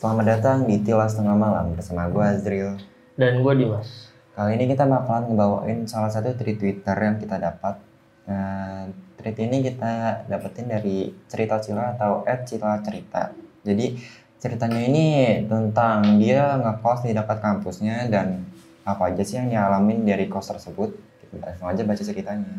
Selamat datang di Tilas Tengah Malam bersama gue Azril. Dan gue Dimas. Kali ini kita bakalan ngebawain salah satu tweet Twitter yang kita dapat. Nah, tweet ini kita dapetin dari cerita Cila atau at Cila Cerita. Jadi ceritanya ini tentang dia ngekos di dekat kampusnya dan apa aja sih yang dialamin dari kos tersebut. Kita langsung aja baca ceritanya.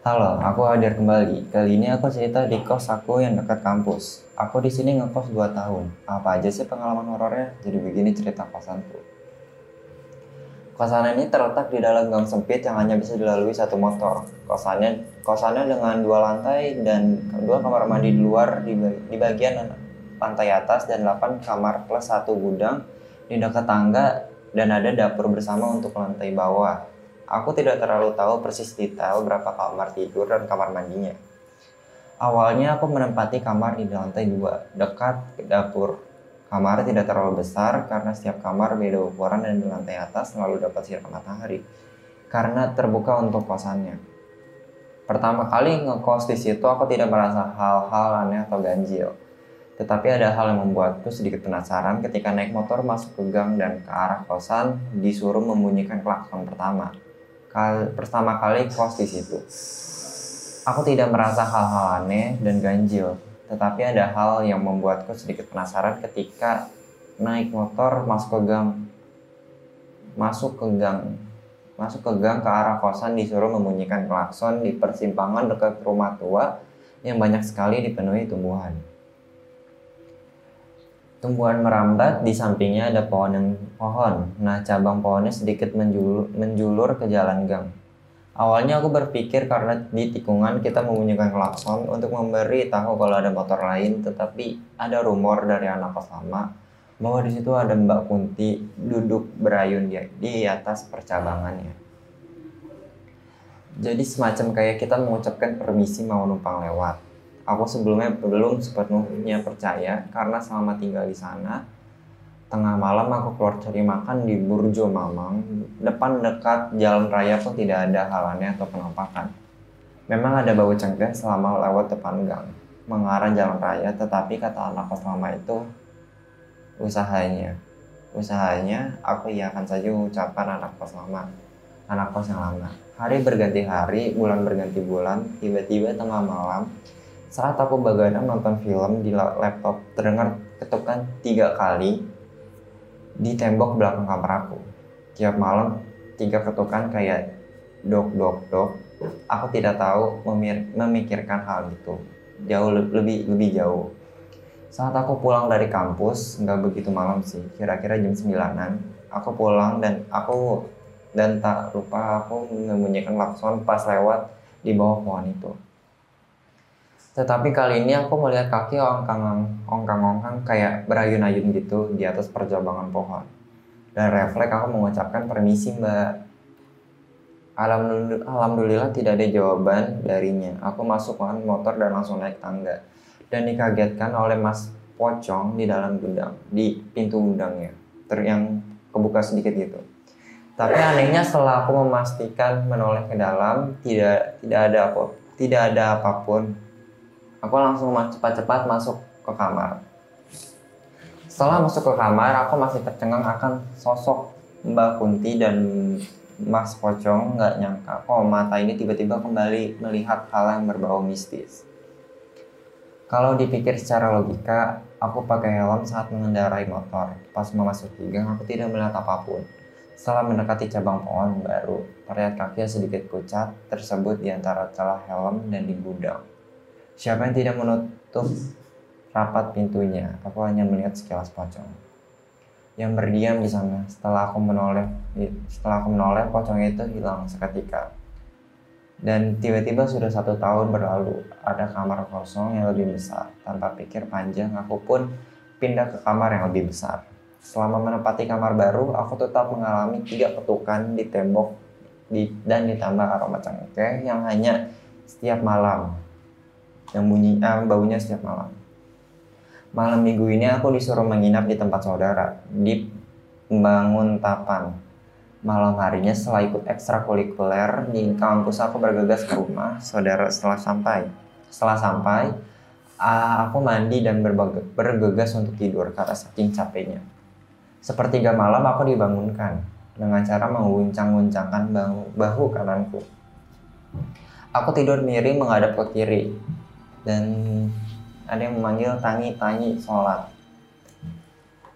Halo, aku hadir kembali. Kali ini aku cerita di kos aku yang dekat kampus. Aku di sini ngekos 2 tahun. Apa aja sih pengalaman horornya? Jadi begini cerita kosanku. Kosan ini terletak di dalam gang sempit yang hanya bisa dilalui satu motor. Kosannya kosannya dengan dua lantai dan dua kamar mandi di luar di, di bagian lantai atas dan 8 kamar plus satu gudang di dekat tangga dan ada dapur bersama untuk lantai bawah. Aku tidak terlalu tahu persis detail berapa kamar tidur dan kamar mandinya. Awalnya aku menempati kamar di lantai dua, dekat dapur. Kamar tidak terlalu besar karena setiap kamar beda ukuran dan di lantai atas selalu dapat sinar matahari. Karena terbuka untuk kosannya. Pertama kali ngekos di situ aku tidak merasa hal-hal aneh atau ganjil. Tetapi ada hal yang membuatku sedikit penasaran ketika naik motor masuk ke gang dan ke arah kosan disuruh membunyikan klakson pertama kali, pertama kali kos di situ. Aku tidak merasa hal-hal aneh dan ganjil, tetapi ada hal yang membuatku sedikit penasaran ketika naik motor masuk ke gang. Masuk ke gang. Masuk ke gang ke arah kosan disuruh membunyikan klakson di persimpangan dekat rumah tua yang banyak sekali dipenuhi tumbuhan. Tumbuhan merambat di sampingnya ada pohon yang pohon. Nah, cabang pohonnya sedikit menjulur, menjulur ke jalan gang. Awalnya aku berpikir karena di tikungan kita membunyikan klakson untuk memberi tahu kalau ada motor lain, tetapi ada rumor dari anak kos bahwa di situ ada Mbak Kunti duduk berayun di, di atas percabangannya. Jadi semacam kayak kita mengucapkan permisi mau numpang lewat aku sebelumnya belum sepenuhnya percaya. Karena selama tinggal di sana tengah malam aku keluar cari makan di Burjo Mamang. Depan dekat jalan raya pun tidak ada halannya atau penampakan. Memang ada bau cengkeh selama lewat depan gang. Mengarah jalan raya tetapi kata anak kos lama itu usahanya usahanya aku iya akan saja ucapan anak kos lama anak kos yang lama hari berganti hari bulan berganti bulan tiba-tiba tengah malam saat aku begadang nonton film di laptop, terdengar ketukan tiga kali di tembok belakang kamar aku. Tiap malam tiga ketukan kayak dok dok dok. Aku tidak tahu memikirkan hal itu jauh lebih lebih jauh. Saat aku pulang dari kampus, nggak begitu malam sih, kira-kira jam sembilanan. Aku pulang dan aku dan tak lupa aku membunyikan klakson pas lewat di bawah pohon itu. Tetapi kali ini aku melihat kaki ongkang ongkang-ongkang kayak berayun-ayun gitu di atas perjabangan pohon. Dan refleks aku mengucapkan permisi mbak. Alhamdulillah, tidak ada jawaban darinya. Aku masuk motor dan langsung naik tangga. Dan dikagetkan oleh Mas Pocong di dalam gudang, di pintu gudangnya. Ter yang kebuka sedikit gitu. Tapi anehnya setelah aku memastikan menoleh ke dalam, tidak tidak ada apa, tidak ada apa pun Aku langsung cepat-cepat masuk ke kamar. Setelah masuk ke kamar, aku masih tercengang akan sosok Mbak Kunti dan Mas Pocong nggak nyangka kok mata ini tiba-tiba kembali melihat hal yang berbau mistis. Kalau dipikir secara logika, aku pakai helm saat mengendarai motor. Pas memasuki gang, aku tidak melihat apa pun. Setelah mendekati cabang pohon baru, terlihat kaki sedikit pucat tersebut di antara celah helm dan di gudang. Siapa yang tidak menutup rapat pintunya? Aku hanya melihat sekilas pocong yang berdiam di sana. Setelah aku menoleh, setelah aku menoleh, pocong itu hilang seketika. Dan tiba-tiba sudah satu tahun berlalu, ada kamar kosong yang lebih besar. Tanpa pikir panjang, aku pun pindah ke kamar yang lebih besar. Selama menempati kamar baru, aku tetap mengalami tiga ketukan di tembok di, dan ditambah aroma cengkeh yang hanya setiap malam yang bunyi eh, baunya setiap malam. Malam minggu ini aku disuruh menginap di tempat saudara di Bangun Tapan. Malam harinya setelah ikut ekstrakurikuler di kampus aku bergegas ke rumah saudara setelah sampai. Setelah sampai, ah, aku mandi dan bergegas untuk tidur karena saking capeknya. Sepertiga malam aku dibangunkan dengan cara mengguncang-guncangkan bahu, bahu kananku. Aku tidur miring menghadap ke kiri dan ada yang memanggil Tani sholat.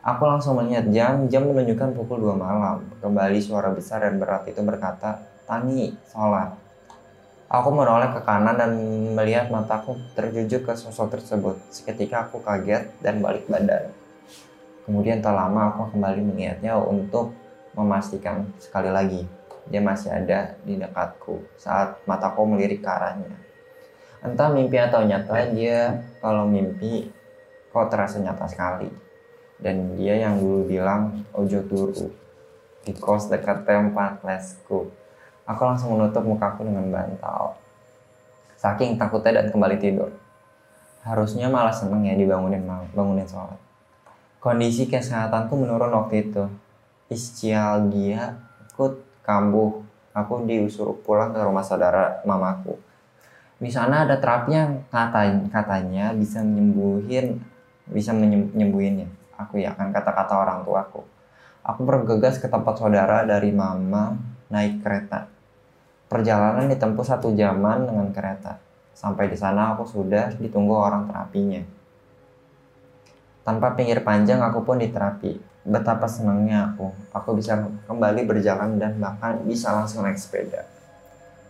Aku langsung melihat jam, jam menunjukkan pukul 2 malam. Kembali suara besar dan berat itu berkata, Tani, sholat. Aku menoleh ke kanan dan melihat mataku terjujuk ke sosok tersebut. Seketika aku kaget dan balik badan. Kemudian tak lama aku kembali melihatnya untuk memastikan sekali lagi dia masih ada di dekatku saat mataku melirik ke arahnya. Entah mimpi atau nyata dia kalau mimpi kok terasa nyata sekali dan dia yang dulu bilang ojo turu di kos dekat tempat lesku. Aku langsung menutup mukaku dengan bantal. Saking takutnya dan kembali tidur. Harusnya malah seneng ya dibangunin bangunin sholat. Kondisi kesehatanku menurun waktu itu. Istial dia ikut kambuh. Aku diusur pulang ke rumah saudara mamaku. Di sana ada terapi katanya, katanya bisa menyembuhin bisa menyembuhinnya aku ya kan kata-kata orang tuaku. Aku bergegas ke tempat saudara dari mama naik kereta. Perjalanan ditempuh satu jaman dengan kereta. Sampai di sana aku sudah ditunggu orang terapinya. Tanpa pinggir panjang aku pun diterapi. Betapa senangnya aku. Aku bisa kembali berjalan dan bahkan bisa langsung naik sepeda.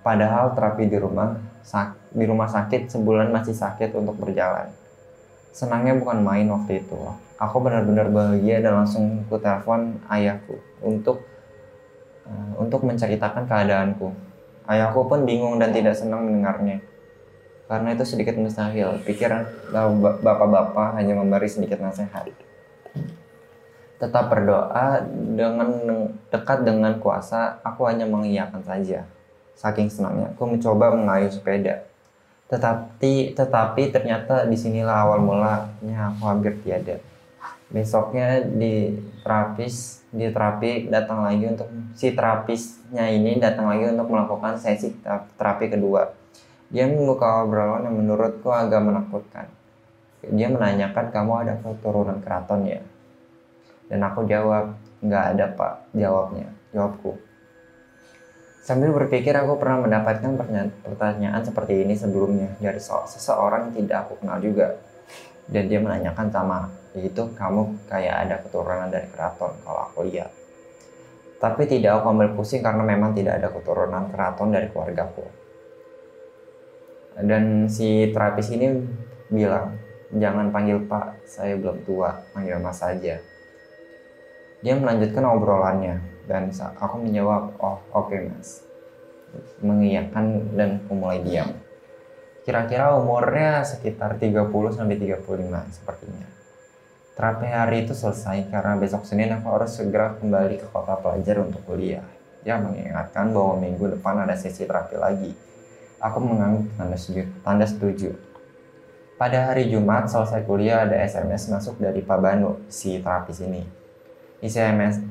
Padahal terapi di rumah di rumah sakit sebulan masih sakit untuk berjalan. Senangnya bukan main waktu itu aku benar-benar bahagia dan langsung ku telepon ayahku untuk uh, untuk menceritakan keadaanku. Ayahku pun bingung dan tidak senang mendengarnya. Karena itu sedikit mustahil. Pikiran bapak-bapak hanya memberi sedikit nasihat. Tetap berdoa dengan dekat dengan kuasa, aku hanya mengiyakan saja. Saking senangnya, aku mencoba mengayuh sepeda. Tetapi tetapi ternyata di sinilah awal mulanya aku hampir tiada. Besoknya di terapis di terapi datang lagi untuk si terapisnya ini datang lagi untuk melakukan sesi terapi kedua. Dia membuka obrolan yang menurutku agak menakutkan. Dia menanyakan kamu ada keturunan keraton ya? Dan aku jawab nggak ada pak jawabnya jawabku sambil berpikir aku pernah mendapatkan pertanyaan seperti ini sebelumnya dari seseorang yang tidak aku kenal juga. Dan dia menanyakan sama itu kamu kayak ada keturunan dari keraton kalau aku lihat. Tapi tidak aku ambil pusing karena memang tidak ada keturunan keraton dari keluargaku. Dan si terapis ini bilang jangan panggil pak saya belum tua panggil mas saja dia melanjutkan obrolannya dan aku menjawab oh oke okay, mas mengiyakan dan mulai diam kira-kira umurnya sekitar 30 sampai 35 sepertinya Terapi hari itu selesai karena besok Senin aku harus segera kembali ke kota pelajar untuk kuliah. Dia mengingatkan bahwa minggu depan ada sesi terapi lagi. Aku mengangguk tanda setuju. Tanda setuju. Pada hari Jumat selesai kuliah ada SMS masuk dari Pak Banu, si terapis ini. Isi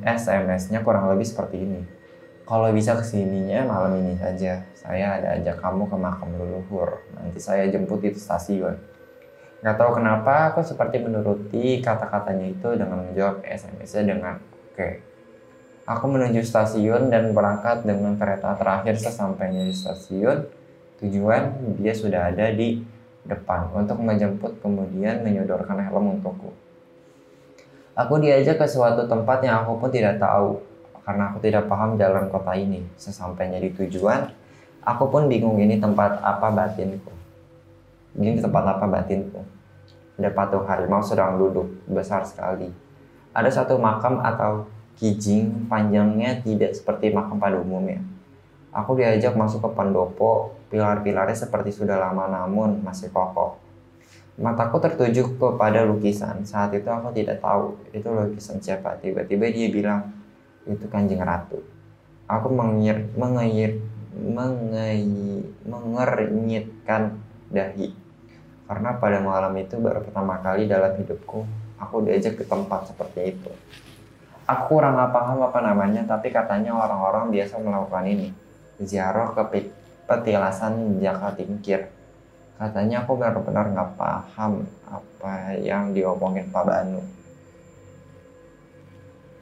SMS-nya kurang lebih seperti ini. Kalau bisa ke sininya malam ini saja. Saya ada ajak kamu ke makam leluhur. Nanti saya jemput di stasiun Nggak tahu kenapa aku seperti menuruti kata-katanya itu dengan menjawab SMS-nya dengan oke. Okay. Aku menuju stasiun dan berangkat dengan kereta terakhir sesampainya di stasiun. Tujuan dia sudah ada di depan untuk menjemput kemudian menyodorkan helm untukku. Aku diajak ke suatu tempat yang aku pun tidak tahu karena aku tidak paham jalan kota ini. Sesampainya di tujuan, aku pun bingung ini tempat apa batinku. Ini tempat apa batinku? Ada patung harimau sedang duduk besar sekali. Ada satu makam atau kijing panjangnya tidak seperti makam pada umumnya. Aku diajak masuk ke pendopo, pilar-pilarnya seperti sudah lama namun masih kokoh. Mataku tertuju kepada lukisan. Saat itu aku tidak tahu itu lukisan siapa. Tiba-tiba dia bilang, itu kanjeng ratu. Aku mengir, mengir, mengernyitkan dahi karena pada malam itu baru pertama kali dalam hidupku aku diajak ke tempat seperti itu. Aku kurang paham apa namanya, tapi katanya orang-orang biasa melakukan ini. Ziarah ke petilasan Jaka Tingkir. Katanya aku benar-benar nggak paham apa yang diomongin Pak Banu.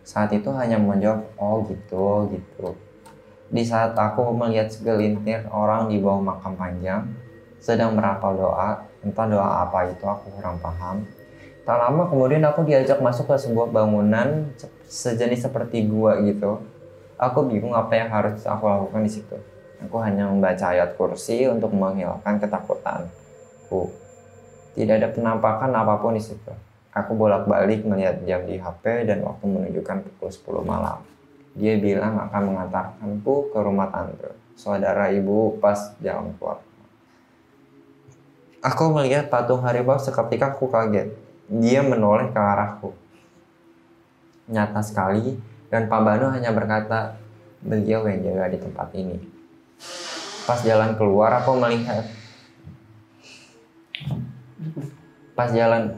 Saat itu hanya menjawab, oh gitu, gitu. Di saat aku melihat segelintir orang di bawah makam panjang, sedang merapal doa, entah doa apa itu aku kurang paham. Tak lama kemudian aku diajak masuk ke sebuah bangunan se- sejenis seperti gua gitu. Aku bingung apa yang harus aku lakukan di situ. Aku hanya membaca ayat kursi untuk menghilangkan ketakutanku. Tidak ada penampakan apa pun di situ. Aku bolak-balik melihat jam di HP dan waktu menunjukkan pukul 10 malam. Dia bilang akan mengantarkanku ke rumah tante, saudara ibu pas jalan keluar. Aku melihat patung harimau seketika aku kaget. Dia menoleh ke arahku. Nyata sekali, dan Pak Banu hanya berkata, beliau yang jaga di tempat ini. Pas jalan keluar, aku melihat. Pas jalan,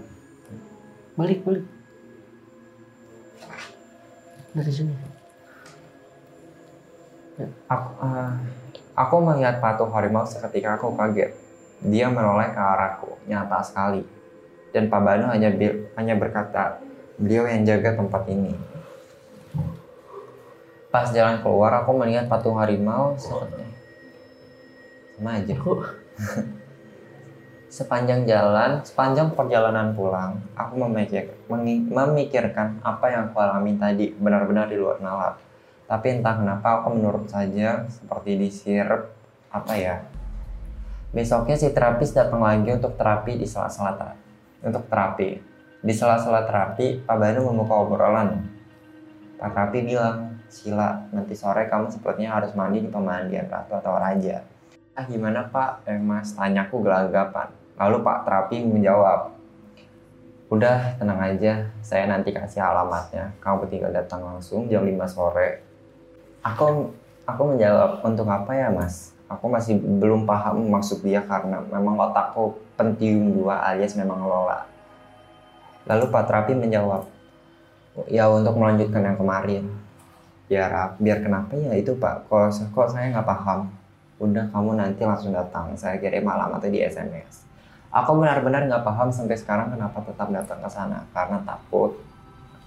Balik, balik. Dari sini. aku, ah, aku melihat patung harimau seketika aku kaget. Dia menoleh ke arahku, nyata sekali. Dan Pak Banu hanya bil- hanya berkata, beliau yang jaga tempat ini. Pas jalan keluar, aku melihat patung harimau seperti sama aja. Sepanjang jalan, sepanjang perjalanan pulang, aku memikir, memikirkan apa yang aku alami tadi benar-benar di luar nalar. Tapi entah kenapa aku menurut saja seperti disirep apa ya. Besoknya si terapis datang lagi untuk terapi di sela-sela terapi. Untuk terapi. Di sela-sela terapi, Pak Banu membuka obrolan. Pak terapi bilang, Sila, nanti sore kamu sepertinya harus mandi di pemandian ratu atau raja. Ah gimana pak? Eh mas, tanyaku gelagapan. Lalu Pak Terapi menjawab, Udah tenang aja, saya nanti kasih alamatnya. Kamu tinggal datang langsung jam 5 sore. Aku aku menjawab, untuk apa ya mas? Aku masih belum paham maksud dia karena memang otakku pentium dua alias memang lola. Lalu Pak Terapi menjawab, ya untuk melanjutkan yang kemarin. Biar biar kenapa ya itu Pak? Kok, kok saya nggak paham? Udah kamu nanti langsung datang. Saya kirim alamatnya di SMS. Aku benar-benar nggak paham sampai sekarang kenapa tetap datang ke sana karena takut.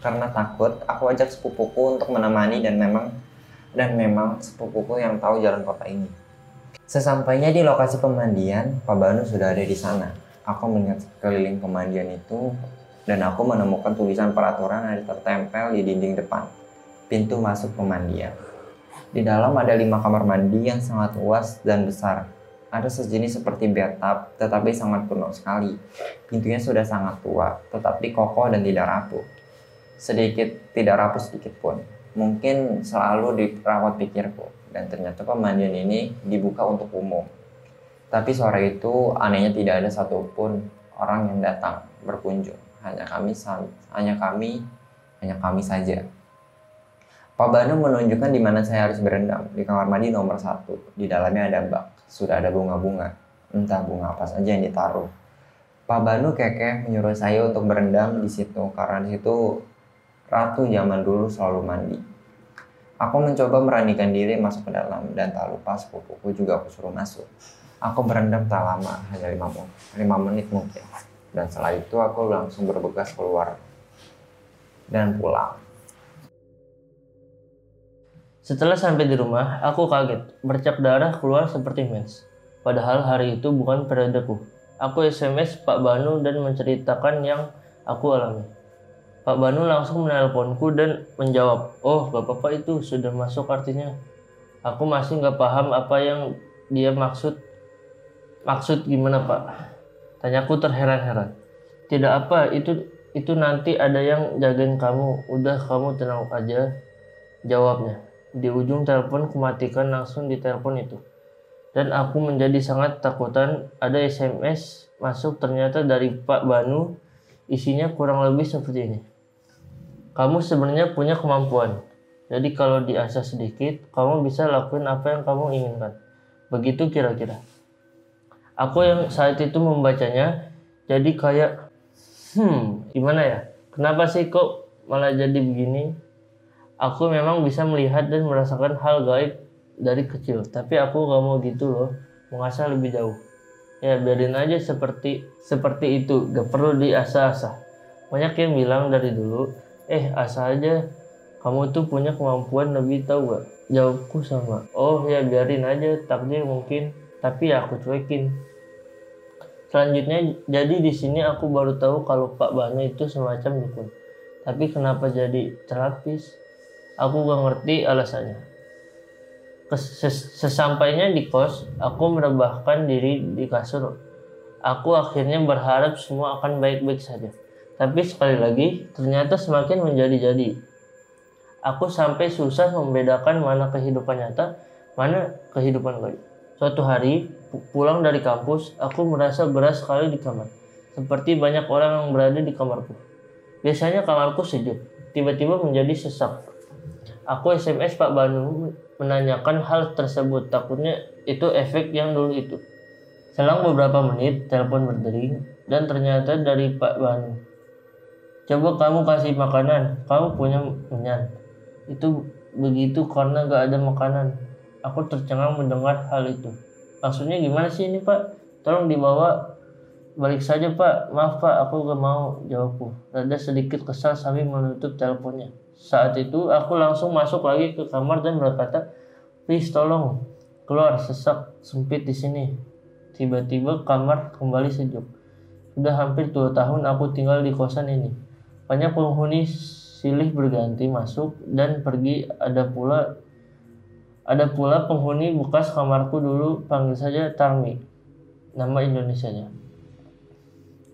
Karena takut, aku ajak sepupuku untuk menemani dan memang dan memang sepupuku yang tahu jalan kota ini. Sesampainya di lokasi pemandian, Pak Banu sudah ada di sana. Aku melihat sekeliling pemandian itu dan aku menemukan tulisan peraturan yang tertempel di dinding depan. Pintu masuk pemandian. Di dalam ada lima kamar mandi yang sangat luas dan besar. Ada sejenis seperti bathtub, tetapi sangat kuno sekali. Pintunya sudah sangat tua, tetapi kokoh dan tidak rapuh. Sedikit tidak rapuh sedikit pun. Mungkin selalu dirawat pikirku. Dan ternyata pemandian ini dibuka untuk umum. Tapi sore itu anehnya tidak ada satupun orang yang datang berkunjung. Hanya kami, hanya kami, hanya kami saja. Pak Banu menunjukkan di mana saya harus berendam di kamar mandi nomor satu. Di dalamnya ada bak, sudah ada bunga-bunga, entah bunga apa saja yang ditaruh. Pak Banu kekeh menyuruh saya untuk berendam di situ karena di situ ratu zaman dulu selalu mandi. Aku mencoba meranikan diri masuk ke dalam dan tak lupa sepupuku juga aku suruh masuk. Aku berendam tak lama, hanya 5 menit, 5 menit mungkin. Dan setelah itu aku langsung bergegas keluar dan pulang. Setelah sampai di rumah, aku kaget. Bercak darah keluar seperti mens. Padahal hari itu bukan periodeku. Aku SMS Pak Banu dan menceritakan yang aku alami. Pak Banu langsung menelponku dan menjawab, Oh, apa-apa itu, sudah masuk artinya. Aku masih nggak paham apa yang dia maksud. Maksud gimana Pak? Tanyaku terheran-heran. Tidak apa, itu itu nanti ada yang jagain kamu. Udah kamu tenang aja. Jawabnya. Di ujung telepon kumatikan langsung di telepon itu. Dan aku menjadi sangat takutan ada SMS masuk ternyata dari Pak Banu isinya kurang lebih seperti ini. Kamu sebenarnya punya kemampuan. Jadi kalau diasah sedikit, kamu bisa lakuin apa yang kamu inginkan. Begitu kira-kira. Aku yang saat itu membacanya jadi kayak hmm, gimana ya? Kenapa sih kok malah jadi begini? Aku memang bisa melihat dan merasakan hal gaib dari kecil, tapi aku gak mau gitu loh, mengasah lebih jauh. Ya biarin aja seperti seperti itu, gak perlu diasah-asah. Banyak yang bilang dari dulu, eh asal aja kamu tuh punya kemampuan lebih tahu gak? Jawabku sama, oh ya biarin aja takdir mungkin, tapi ya aku cuekin. Selanjutnya, jadi di sini aku baru tahu kalau Pak Banu itu semacam dukun. Tapi kenapa jadi terapis? Aku gak ngerti alasannya. Sesampainya di kos, aku merebahkan diri di kasur. Aku akhirnya berharap semua akan baik-baik saja. Tapi sekali lagi, ternyata semakin menjadi-jadi. Aku sampai susah membedakan mana kehidupan nyata, mana kehidupan gaib. Suatu hari, pu- pulang dari kampus, aku merasa berat sekali di kamar. Seperti banyak orang yang berada di kamarku. Biasanya kamarku sejuk, tiba-tiba menjadi sesak. Aku SMS Pak Banu menanyakan hal tersebut, takutnya itu efek yang dulu itu. Selang beberapa menit, telepon berdering, dan ternyata dari Pak Banu. Coba kamu kasih makanan, kamu punya menyan. Itu begitu karena gak ada makanan. Aku tercengang mendengar hal itu. Maksudnya gimana sih ini pak? Tolong dibawa balik saja pak. Maaf pak, aku gak mau jawabku. Rada sedikit kesal sambil menutup teleponnya. Saat itu aku langsung masuk lagi ke kamar dan berkata, please tolong keluar sesak sempit di sini. Tiba-tiba kamar kembali sejuk. Sudah hampir dua tahun aku tinggal di kosan ini. Banyak penghuni silih berganti masuk dan pergi. Ada pula ada pula penghuni bekas kamarku dulu panggil saja Tarmi. Nama Indonesianya.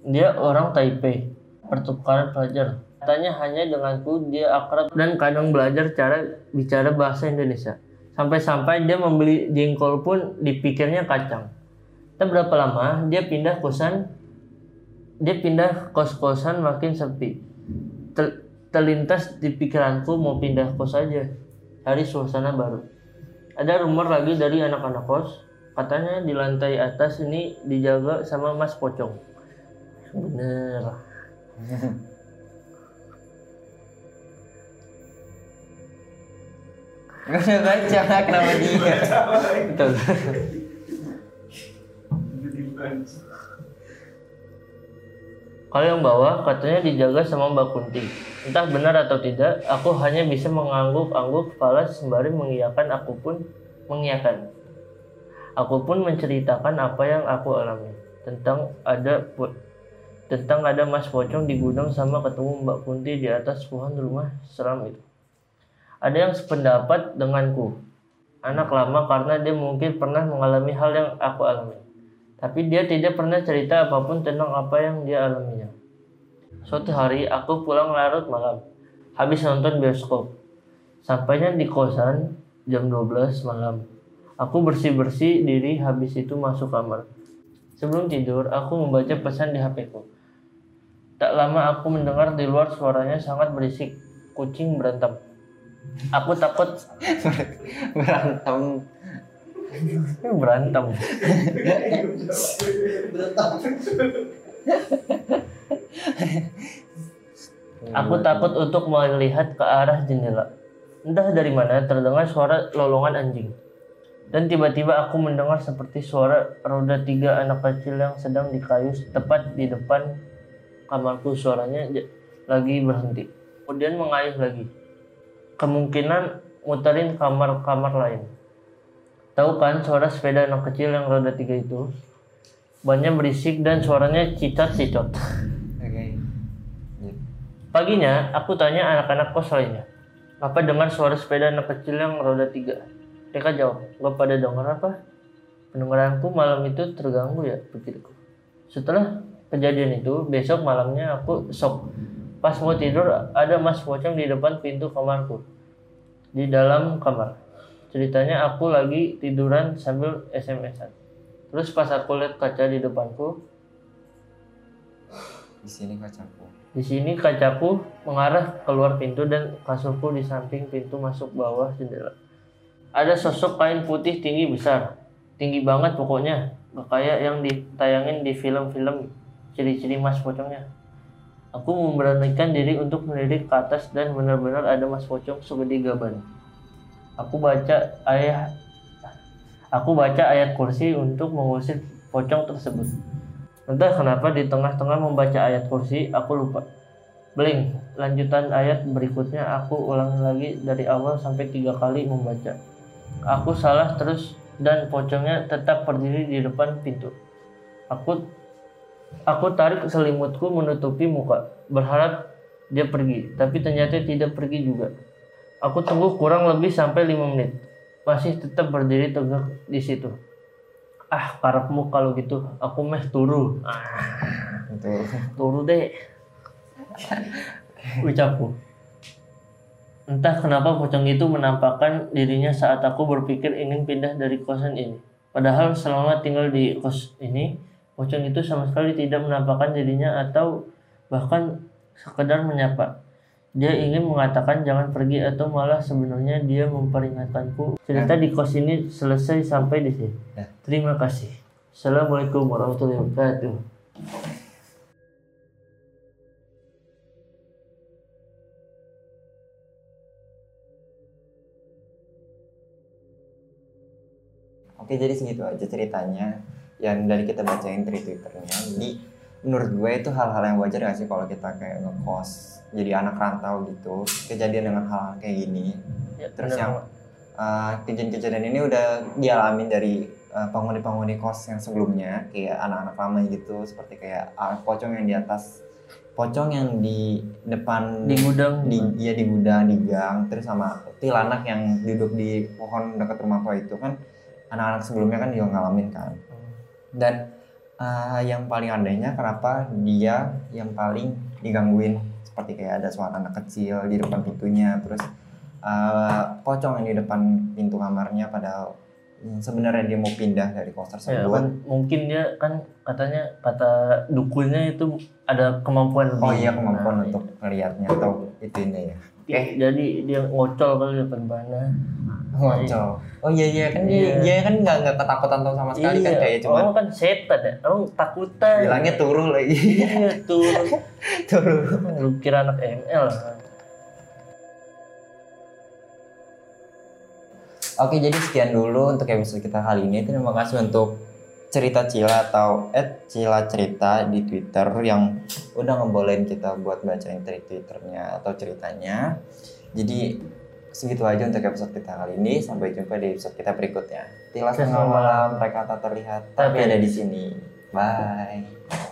Dia orang Taipei, pertukaran pelajar. Katanya hanya denganku dia akrab dan kadang belajar cara bicara bahasa Indonesia. Sampai-sampai dia membeli jengkol pun dipikirnya kacang. Tak berapa lama dia pindah kosan, dia pindah kos-kosan makin sepi. Tel- terlintas di pikiranku mau pindah kos aja, cari suasana baru. Ada rumor lagi dari anak-anak kos, katanya di lantai atas ini dijaga sama Mas Pocong. Bener. Gak usah baca, kenapa dia? Betul. Kalau yang bawah katanya dijaga sama Mbak Kunti. Entah benar atau tidak, aku hanya bisa mengangguk-angguk kepala sembari mengiyakan aku pun mengiyakan. Aku pun menceritakan apa yang aku alami tentang ada tentang ada Mas Pocong di gudang sama ketemu Mbak Kunti di atas pohon rumah seram itu. Ada yang sependapat denganku, anak lama karena dia mungkin pernah mengalami hal yang aku alami. Tapi dia tidak pernah cerita apa pun tentang apa yang dia alaminya. Suatu hari aku pulang larut malam, habis nonton bioskop. Sampainya di kosan jam 12 malam. Aku bersih-bersih diri habis itu masuk kamar. Sebelum tidur, aku membaca pesan di HP-ku. Tak lama aku mendengar di luar suaranya sangat berisik, kucing berantem. Aku takut Berantem. berantem. Aku takut untuk melihat ke arah jendela. Entah dari mana terdengar suara lolongan anjing. Dan tiba-tiba aku mendengar seperti suara roda tiga anak kecil yang sedang dikayus tepat di depan kamarku. Suaranya lagi berhenti. Kemudian mengayuh lagi. Kemungkinan muterin kamar-kamar lain. Tahu kan suara sepeda anak kecil yang roda tiga itu? Banyak berisik dan suaranya. Ya. Paginya, aku tanya anak-anak kos lainnya. Apa dengar suara sepeda anak kecil yang roda tiga? Mereka jawab, gak pada dengar apa? Pendengaranku malam itu terganggu ya, pikirku. Setelah kejadian itu, besok malamnya aku sok. Pas mau tidur, ada mas pocong di depan pintu kamarku. Di dalam kamar. Ceritanya aku lagi tiduran sambil SMS-an. Terus pas aku lihat kaca di depanku, Di sini kacaku. Di sini kacaku mengarah keluar pintu dan kasurku di samping pintu masuk bawah jendela. Ada sosok kain putih tinggi besar. Tinggi banget pokoknya. Kayak yang ditayangin di film-film ciri-ciri mas pocongnya. Aku memberanikan diri untuk melirik ke atas dan benar-benar ada mas pocong segede gaban. Aku baca ayah Aku baca ayat kursi untuk mengusir pocong tersebut. Entah kenapa di tengah-tengah membaca ayat kursi, aku lupa. Bling, lanjutan ayat berikutnya aku ulangi lagi dari awal sampai tiga kali membaca. Aku salah terus dan pocongnya tetap berdiri di depan pintu. Aku aku tarik selimutku menutupi muka, berharap dia pergi, tapi ternyata tidak pergi juga. Aku tunggu kurang lebih sampai lima menit, masih tetap berdiri tegak di situ. Ah, karepmu kalau gitu, aku meh turu. Ah, Itu. turu deh. Ucapku. Entah kenapa pocong itu menampakkan dirinya saat aku berpikir ingin pindah dari kosan ini. Padahal selama tinggal di kos ini, pocong itu sama sekali tidak menampakkan dirinya atau bahkan sekedar menyapa. Dia ingin mengatakan jangan pergi atau malah sebenarnya dia memperingatkanku. Cerita di kos ini selesai sampai di sini. Ya. Terima kasih. Assalamualaikum warahmatullahi wabarakatuh. Oke jadi segitu aja ceritanya yang dari kita bacain dari twitternya. Jadi menurut gue itu hal-hal yang wajar gak sih kalau kita kayak ngekos jadi anak rantau gitu kejadian dengan hal-hal kayak gini. Ya, Terus yang uh, kejadian-kejadian ini udah dialamin dari uh, penghuni-penghuni kos yang sebelumnya kayak anak-anak lama gitu seperti kayak uh, pocong yang di atas pocong yang di depan di gudang di iya di gudang di gang terus sama tilanak yang duduk di pohon dekat rumah tua itu kan anak-anak sebelumnya kan juga ngalamin kan dan uh, yang paling anehnya kenapa dia yang paling digangguin? Seperti kayak ada suara anak kecil di depan pintunya terus uh, pocong yang di depan pintu kamarnya padahal hmm, sebenarnya dia mau pindah dari kos Ya, tersebut. kan mungkin dia kan katanya kata dukunnya itu ada kemampuan oh lebih. iya kemampuan Nah, untuk melihatnya atau itu ini ya iya. jadi dia ngocol kali di depan mana ngocol oh iya iya. Kan dia, Iya. dia kan nggak nggak ketakutan tuh sama sekali kan kayak cuma orang kan setan ya. Orang takutan bilangnya turu lagi. Iya tuh turu. Lu kira anak ML Oke, jadi sekian dulu untuk episode kita kali ini. Terima kasih untuk cerita Cila atau at Cila cerita di Twitter yang udah ngebolehin kita buat bacain dari Twitternya atau ceritanya. Jadi segitu aja untuk episode kita kali ini. Sampai jumpa di episode kita berikutnya. Tilas tengah malam, mereka tak terlihat, tapi Tapi- ada di sini. Bye.